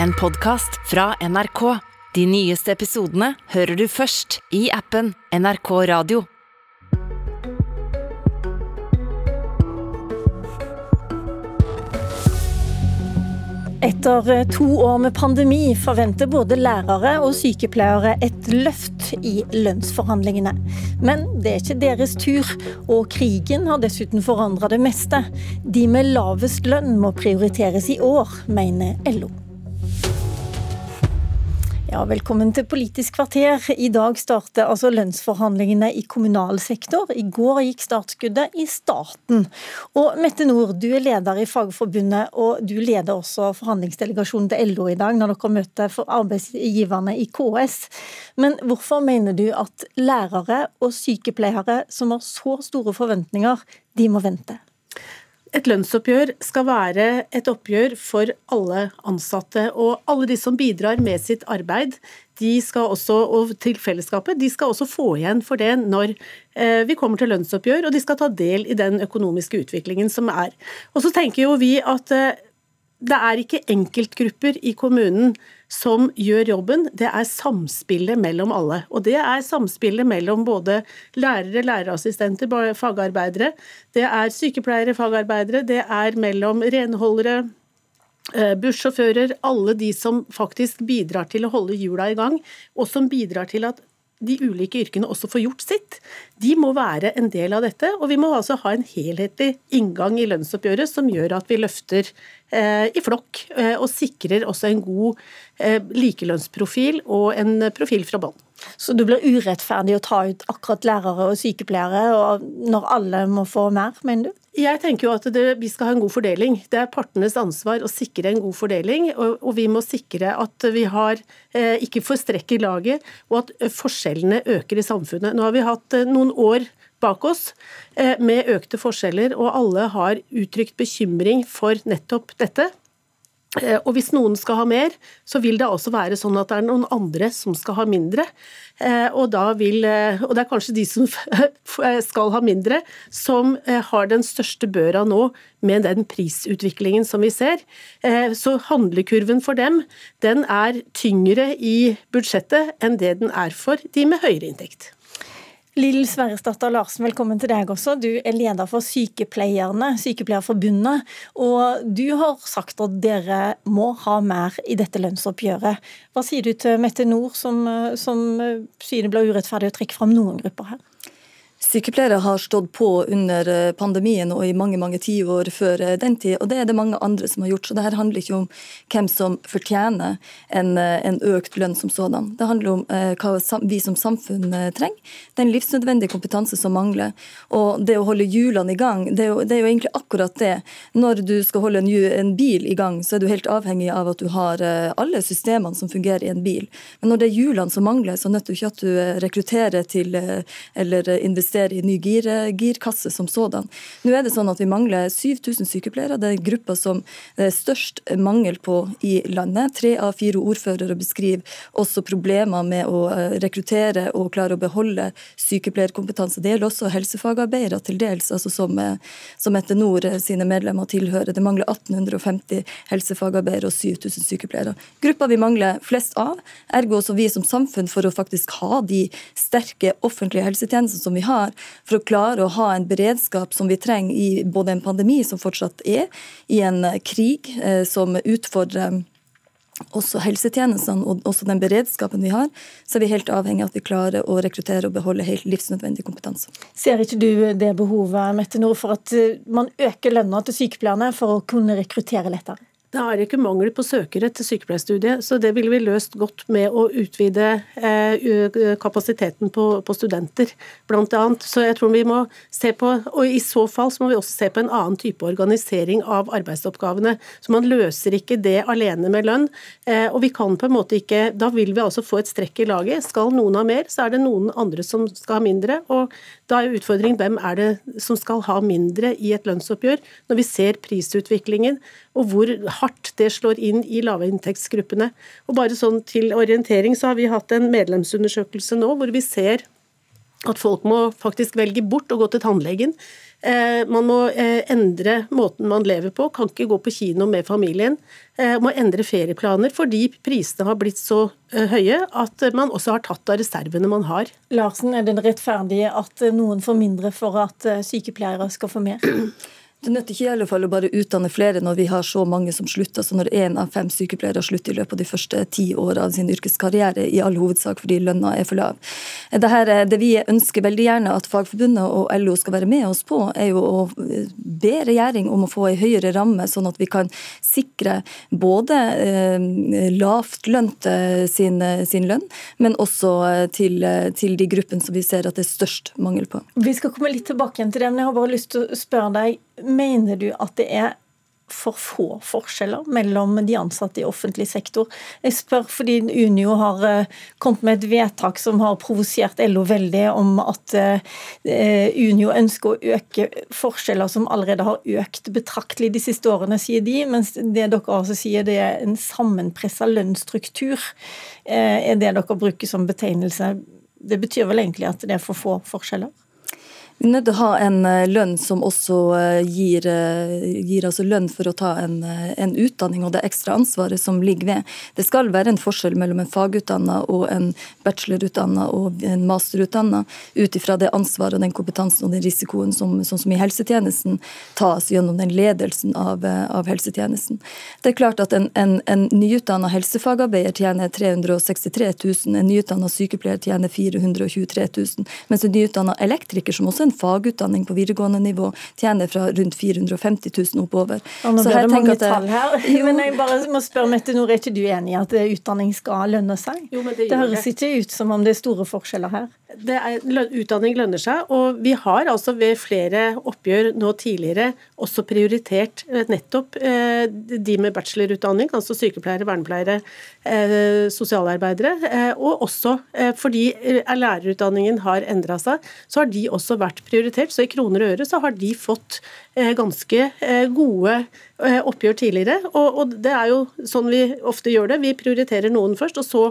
en podkast fra NRK. De nyeste episodene hører du først i appen NRK Radio. Etter eh, to år med pandemi forventer både lærere og sykepleiere et løft i lønnsforhandlingene. Men det er ikke deres tur, og krigen har dessuten forandra det meste. De med lavest lønn må prioriteres i år, mener LO. Ja, velkommen til Politisk kvarter. I dag starter altså lønnsforhandlingene i kommunal sektor. I går gikk startskuddet i staten. Og Mette Nord, du er leder i Fagforbundet, og du leder også forhandlingsdelegasjonen til LO i dag, når dere møter for arbeidsgiverne i KS. Men hvorfor mener du at lærere og sykepleiere som har så store forventninger, de må vente? Et lønnsoppgjør skal være et oppgjør for alle ansatte. Og alle de som bidrar med sitt arbeid de skal også, og til fellesskapet, de skal også få igjen for det når eh, vi kommer til lønnsoppgjør, og de skal ta del i den økonomiske utviklingen som er. Og så tenker jo vi at eh, det er ikke enkeltgrupper i kommunen som gjør jobben, det er samspillet mellom alle. Og det er samspillet mellom både lærere, lærerassistenter, fagarbeidere, det er sykepleiere, fagarbeidere, det er mellom renholdere, eh, bussjåfører, alle de som faktisk bidrar til å holde hjula i gang, og som bidrar til at de ulike yrkene også får gjort sitt. De må være en del av dette, og vi må altså ha en helhetlig inngang i lønnsoppgjøret som gjør at vi løfter i flokk eh, og sikrer også en god eh, likelønnsprofil og en profil fra bånn. Så det blir urettferdig å ta ut akkurat lærere og sykepleiere når alle må få mer, mener du? Jeg tenker jo at det, vi skal ha en god fordeling. Det er partenes ansvar å sikre en god fordeling. Og, og vi må sikre at vi har eh, ikke får strekk i laget, og at eh, forskjellene øker i samfunnet. Nå har vi hatt eh, noen år bak oss eh, med økte forskjeller, og alle har uttrykt bekymring for nettopp dette. Eh, og hvis noen skal ha mer, så vil det også være sånn at det er noen andre som skal ha mindre. Eh, og, vil, og det er kanskje de som skal ha mindre, som har den største børa nå med den prisutviklingen som vi ser. Så handlekurven for dem, den er tyngre i budsjettet enn det den er for de med høyere inntekt. Lill Sverresdatter Larsen, velkommen til deg også. Du er leder for Sykepleierne, Sykepleierforbundet. Og du har sagt at dere må ha mer i dette lønnsoppgjøret. Hva sier du til Mette Nord, som, som sier det blir urettferdig å trekke fram noen grupper her? Sykepleiere har stått på under eh, pandemien og i mange mange tiår før eh, den tid, og det er det mange andre som har gjort. Så det her handler ikke om hvem som fortjener en, eh, en økt lønn som sådan. Det handler om eh, hva vi som samfunn trenger. Den livsnødvendige kompetanse som mangler. Og det å holde hjulene i gang, det er, jo, det er jo, egentlig akkurat det. Når du skal holde en, en, bil i gang, så er du helt avhengig av at du har alle systemene som fungerer i en bil. Men når det er hjulene som mangler, så nødt du ikke at du rekrutterer til eller investerer investere i ny gir, girkasse som sådan. Nå er det sånn at Vi mangler 7000 sykepleiere. Det er gruppa som det er størst mangel på i landet. Tre av fire ordførere beskriver også problemer med å eh, rekruttere og klare å beholde sykepleierkompetanse. Det gjelder også helsefagarbeidere til dels, altså som, eh, som Nord eh, sine medlemmer tilhører. Det mangler 1850 helsefagarbeidere og 7000 sykepleiere. Gruppa vi mangler flest av, ergo også vi som samfunn for å faktisk ha de sterke offentlige helsetjenestene som vi har, for å klare å ha en beredskap som vi trenger i både en pandemi, som fortsatt er, i en krig eh, som utfordrer også helsetjenestene og også den beredskapen vi har, så er vi helt avhengig av at vi klarer å rekruttere og beholde helt livsnødvendig kompetanse. Ser ikke du det behovet Mette Nord, for at eh, man øker lønna til sykepleierne for å kunne rekruttere lettere? Det er ikke mangel på søkere til sykepleierstudiet, så det ville vi løst godt med å utvide eh, kapasiteten på, på studenter, bl.a. Så jeg tror vi må se på, og i så fall så må vi også se på en annen type organisering av arbeidsoppgavene. Så man løser ikke det alene med lønn. Eh, og vi kan på en måte ikke Da vil vi altså få et strekk i laget. Skal noen ha mer, så er det noen andre som skal ha mindre. Og da er utfordringen hvem er det som skal ha mindre i et lønnsoppgjør, når vi ser prisutviklingen og hvor hardt det slår inn i lavinntektsgruppene. Og bare sånn Til orientering så har vi hatt en medlemsundersøkelse nå hvor vi ser at folk må faktisk velge bort å gå til tannlegen Eh, man må eh, endre måten man lever på, kan ikke gå på kino med familien. Må endre ferieplaner fordi prisene har blitt så høye at man også har tatt av reservene man har. Larsen, er det rettferdig at noen får mindre for at sykepleiere skal få mer? Det nytter ikke i alle fall å bare utdanne flere når vi har så mange som slutter. Så når én av fem sykepleiere slutter i løpet av de første ti årene av sin yrkeskarriere, i all hovedsak fordi lønna er for lav. Det, her, det vi ønsker veldig gjerne at Fagforbundet og LO skal være med oss på, er jo å be regjering om å få ei høyere ramme, sånn at vi kan sikre både eh, lavtlønte sin, sin, lønn, men også til, til de gruppene som vi ser at det er størst mangel på. Vi skal komme litt tilbake igjen til det, men jeg har bare lyst til å spørre deg Mener du at det er for få forskjeller mellom de ansatte i offentlig sektor. Jeg spør fordi Unio har eh, kommet med et vedtak som har provosert LO veldig, om at eh, Unio ønsker å øke forskjeller som allerede har økt betraktelig de siste årene, sier de. Mens det dere altså sier det er en sammenpressa lønnsstruktur, eh, er det dere bruker som betegnelse. Det betyr vel egentlig at det er for få forskjeller? Vi nødt til å ha en eh, lønn som også eh, gir, eh, gir altså lønn for å ta en, en, utdanning og det ekstra ansvaret som ligger ved. Det skal være en forskjell mellom en fagutdanna og en bachelorutdanna og en masterutdanna ut ifra det ansvaret og den kompetansen og den risikoen som, sånn som i helsetjenesten tas gjennom den ledelsen av, av helsetjenesten. Det er klart at en, en, en nyutdanna helsefagarbeider tjener 363 000, en nyutdanna sykepleier tjener 423 000, mens en nyutdanna elektriker, som også er en fagutdanning på videregående nivå tjener fra rundt 450 000 oppover. Og nå blir det mange tall her. Men jeg bare må spørre Mette Nord, er ikke du enig i at utdanning skal lønne seg? Jo, det, det høres ikke ut som om det er store forskjeller her. Er, utdanning lønner seg, og vi har altså ved flere oppgjør nå tidligere også prioritert eh, nettopp eh, de med bachelorutdanning, altså sykepleiere, vernepleiere, eh, sosialarbeidere, og også fordi lærerutdanningen har endra seg, så har de også vært prioritert. Så i kroner og øre så har de fått ganske gode oppgjør tidligere. Og, og, det er jo sånn vi ofte gjør det. Vi prioriterer noen først, og så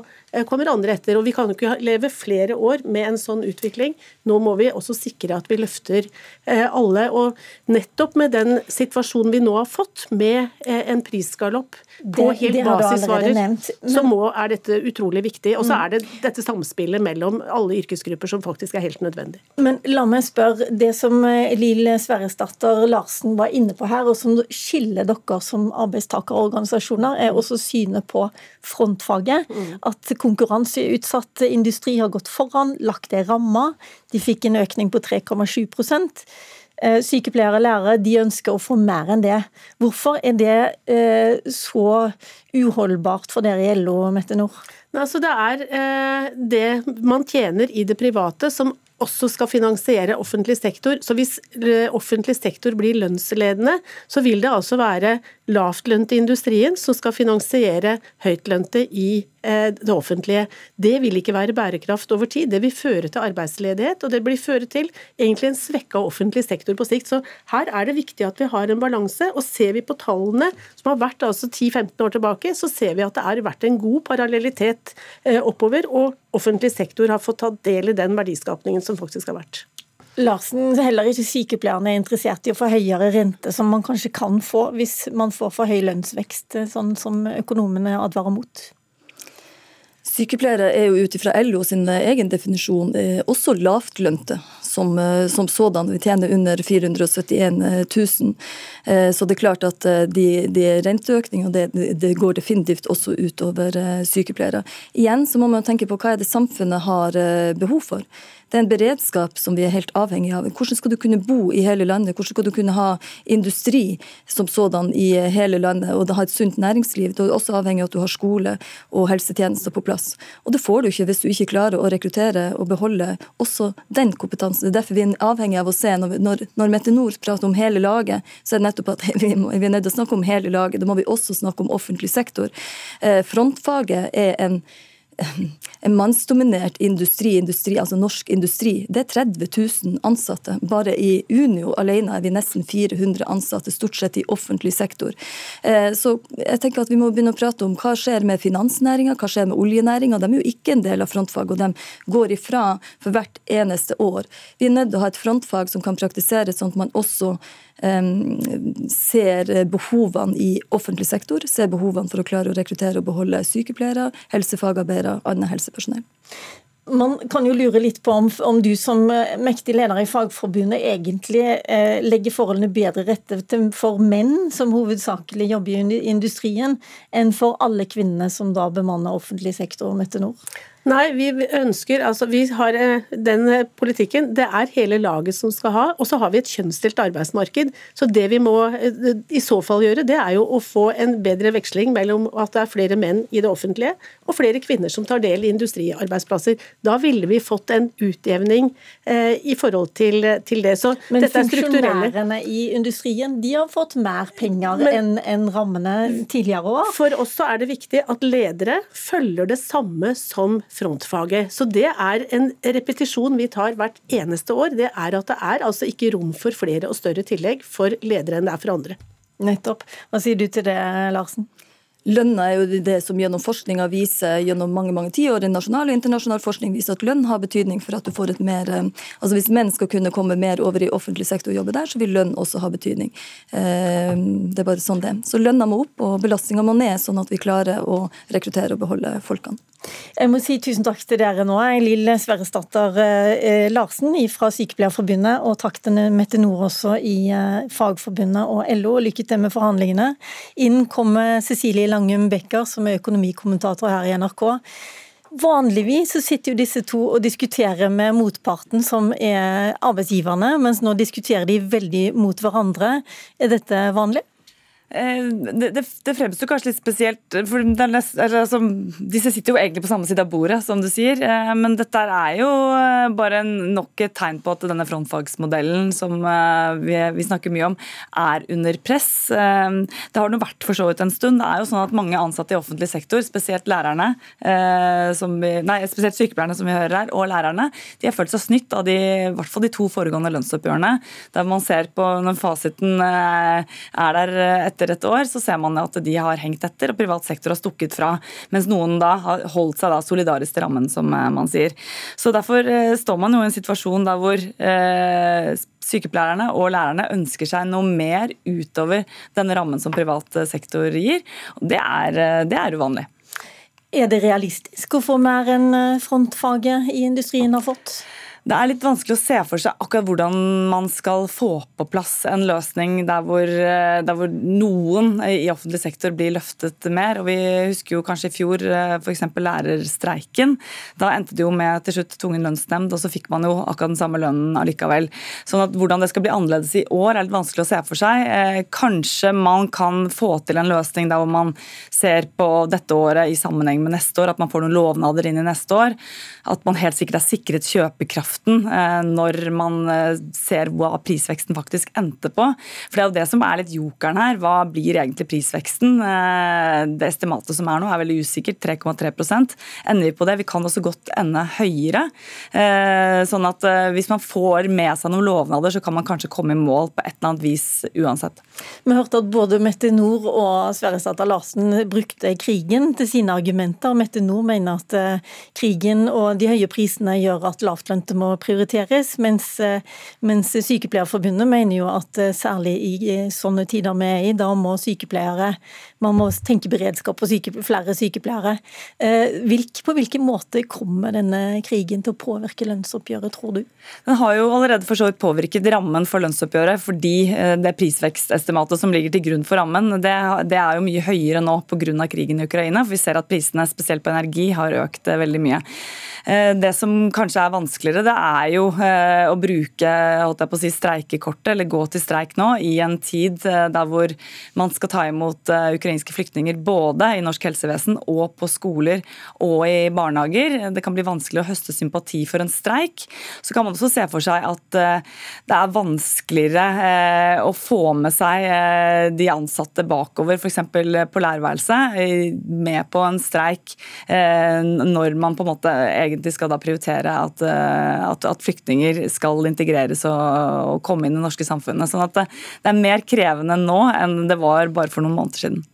kommer andre etter. Og vi kan jo ikke leve flere år med en sånn utvikling. Nå må vi også sikre at vi løfter alle. Og nettopp med den situasjonen vi nå har fått, med en prisgalopp på det, helt basisvarer, men... så må, er dette utrolig viktig. Og så mm. er det dette samspillet mellom alle yrkesgrupper som faktisk er helt nødvendig. Men la meg spørre, det som Lill Sverresdatter Larsen var inne på her, og som skiller dere som arbeidstakerorganisasjoner, er også synet på frontfaget. Mm. At konkurranseutsatt industri har gått foran, lagt det i ramma. De fikk en økning på 3,7 Eh, sykepleiere og lærere de ønsker å få mer enn det. Hvorfor er det eh, så uholdbart for dere i LO, Mette Nord? Altså det er eh, det man tjener i det private som også skal finansiere offentlig sektor. Så hvis offentlig sektor blir lønnsledende, så vil det altså være lavtlønte i industrien som skal finansiere høytlønte i eh, det offentlige. Det vil ikke være bærekraft over tid. Det vil føre til arbeidsledighet, og det blir føre til egentlig en svekka offentlig sektor på sikt. Så her er det viktig at vi har en balanse. Og ser vi på tallene som har vært altså 10-15 år tilbake, så ser vi at det har vært en god parallellitet eh, oppover. og offentlig sektor har fått ta del i den verdiskapningen som faktisk har vært. Larsen, heller ikke sykepleierne er interessert i å få høyere rente, som man kanskje kan få hvis man får for høy lønnsvekst, sånn som økonomene advarer mot? Sykepleiere er jo ut ifra LO sin egen definisjon eh, også lavtlønte som, eh, som sådan. Vi tjener under 471 000. Eh, så det er klart at de, de renteøkningene det, det, går definitivt også utover sykepleiere. Igjen så må man tenke på hva er det samfunnet har behov for. Det er en beredskap som vi er helt avhengig av. Hvordan skal du kunne bo i hele landet? Hvordan skal du kunne ha industri som sådan i hele landet og ha et sunt næringsliv? Du er også avhengig av at du har skole og helsetjenester på plass. Og det får du ikke hvis du ikke klarer å rekruttere og beholde også den kompetansen. Det er derfor vi er avhengig av å se, når, når, når Metenor prater om hele laget, så er det nettopp at vi, må, vi er nødt til å snakke om hele laget. Da må vi også snakke om offentlig sektor. Eh, frontfaget er en en mannsdominert industri, industri, altså norsk industri, det er 30 000 ansatte. Bare i Unio alene er vi nesten 400 ansatte, stort sett i offentlig sektor. Eh, så jeg tenker at vi må begynne å prate om hva skjer med finansnæringa, hva skjer med oljenæringa. De er jo ikke en del av frontfag, og de går ifra for hvert eneste år. Vi er nødt til å ha et frontfag som kan praktiseres sånn at man også ser behovene i offentlig sektor, ser behovene for å klare å rekruttere og beholde sykepleiere, helsefagarbeidere, annet helsepersonell. Man kan jo lure litt på om, om, du som mektig leder i Fagforbundet egentlig eh, legger forholdene bedre rette for menn som hovedsakelig jobber i industrien, enn for alle kvinnene som da bemanner offentlig sektor, Mette Nord? Nei, vi ønsker altså Vi har eh, den eh, politikken. Det er hele laget som skal ha. Og så har vi et kjønnsdelt arbeidsmarked. Så det vi må eh, i så fall gjøre, det er jo å få en bedre veksling mellom at det er flere menn i det offentlige og flere kvinner som tar del i industriarbeidsplasser. Da ville vi fått en utjevning eh, i forhold til, til det. Så Men dette er strukturelle. Men funksjonærene i industrien de har fått mer penger enn en rammene tidligere år? For oss så er det viktig at ledere følger det samme som frontfaget. Så det er en repetisjon vi tar hvert eneste år. Det er at det er altså ikke rom for flere og større tillegg for ledere enn det er for andre. Nettopp. Hva sier du til det, Larsen? Lønna er jo det som gjennom forskninga viser gjennom mange mange tiår, nasjonal og internasjonal forskning viser at lønn har betydning for at du får et mer eh, altså Hvis menn skal kunne komme mer over i offentlig sektor og jobbe der, så vil lønn også ha betydning. Eh, det er bare sånn det Så lønna må opp, og belastninga må ned, sånn at vi klarer å rekruttere og beholde folkene. Jeg må si tusen takk til dere nå, Lill Sverresdatter eh, Larsen fra Sykepleierforbundet, og takk til Mette Nord også i Fagforbundet og LO. Lykke til med forhandlingene. Inn kommer Cecilie Langum Becker, som er økonomikommentator her i NRK. Vanligvis så sitter jo disse to og diskuterer med motparten, som er arbeidsgiverne, mens nå diskuterer de veldig mot hverandre. Er dette vanlig? Eh, det, det, det fremstår kanskje litt spesielt, for nest, altså, disse sitter jo egentlig på samme side av bordet, som du sier. Eh, men dette er jo eh, bare nok et tegn på at denne frontfagsmodellen som vi, vi snakker mye om, er under press. Det har nå vært for så vidt en stund. Det er jo sånn at mange ansatte i offentlig sektor, spesielt lærerne, vi, nei, spesielt sykepleierne som vi hører her, og lærerne, de har følt seg snytt av de, i hvert fall de to foregående lønnsoppgjørene, der man ser på når fasiten er der etter etter et år, så ser man at de har hengt etter, og privat sektor har stukket fra. Mens noen da har holdt seg da solidarisk til rammen, som eh, man sier. Så Derfor eh, står man jo i en situasjon der hvor eh, sykepleierne og lærerne ønsker seg noe mer utover denne rammen som privat sektor gir. Det er, det er uvanlig. Er det realistisk å få mer enn frontfaget i industrien har fått? Det er litt vanskelig å se for seg akkurat hvordan man skal få på plass en løsning der hvor, eh, der hvor noen i offentlig sektor blir løftet mer. Og Vi husker jo kanskje i fjor eh, f.eks. lærerstreiken. Da endte det jo med til slutt tvungen lønnsnemnd, og så fikk man jo akkurat den samme lønnen allikevel. Sånn at Hvordan det skal bli annerledes i år, er litt vanskelig å se for seg. Eh, kanskje man kan få til en løsning der hvor man ser på dette året i sammenheng med neste år, at man får noen lovnader inn i neste år. At man helt sikkert er sikret kjøpekraft kraften eh, når man eh, ser hva prisveksten faktisk endte på. For Det er jo det som er litt jokeren her. Hva blir egentlig prisveksten? Eh, det estimatet som er nå er veldig usikkert, 3,3 Ender vi på det? Vi kan også godt ende høyere. Sånn at hvis man får med seg noen lovnader, så kan man kanskje komme i mål på et eller annet vis uansett. Vi hørte at både Mette Nord og Sverresdatter Larsen brukte krigen til sine argumenter. Mette Nord mener at krigen og de høye prisene gjør at lavtlønte må prioriteres, mens, eh, mens Sykepleierforbundet mener jo at eh, særlig i sånne tider vi er i, da må sykepleiere man må tenke beredskap på syke, flere sykepleiere. Eh, hvilk, på hvilken måte kommer denne krigen til å påvirke lønnsoppgjøret, tror du? Den har jo allerede for så vidt påvirket rammen for lønnsoppgjøret, fordi det prisvekstestimatet som ligger til grunn for rammen, det, det er jo mye høyere nå pga. krigen i Ukraina. for Vi ser at prisene, spesielt på energi, har økt veldig mye. Det som kanskje er vanskeligere, det er jo eh, å bruke holdt jeg på å si, streikekortet, eller gå til streik nå, i en tid eh, der hvor man skal ta imot eh, ukrainske flyktninger både i norsk helsevesen og på skoler og i barnehager. Det kan bli vanskelig å høste sympati for en streik. Så kan man også se for seg at det er vanskeligere å få med seg de ansatte bakover, f.eks. på lærerværelset, med på en streik når man på en måte egentlig skal da prioritere at, at, at flyktninger skal integreres og, og, komme inn i det norske samfunnet. Sånn at det, det, er mer krevende nå enn det var bare for noen måneder siden.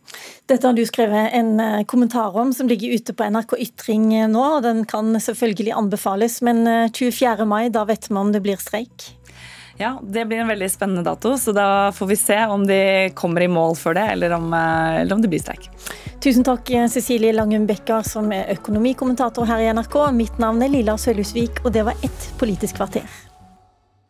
Dette har du skrevet en eh, kommentar om som ligger ute på NRK Ytring nå. og Den kan selvfølgelig anbefales, men 24. Eh, mai, da vet vi om det blir streik? Ja, Det blir en veldig spennende dato, så da får vi se om de kommer i mål for det, eller om, eller om det blir streik. Tusen takk, Cecilie Langum Bekker, som er økonomikommentator her i NRK. Mitt navn er Lilla Sølhusvik, og det var ett Politisk kvarter.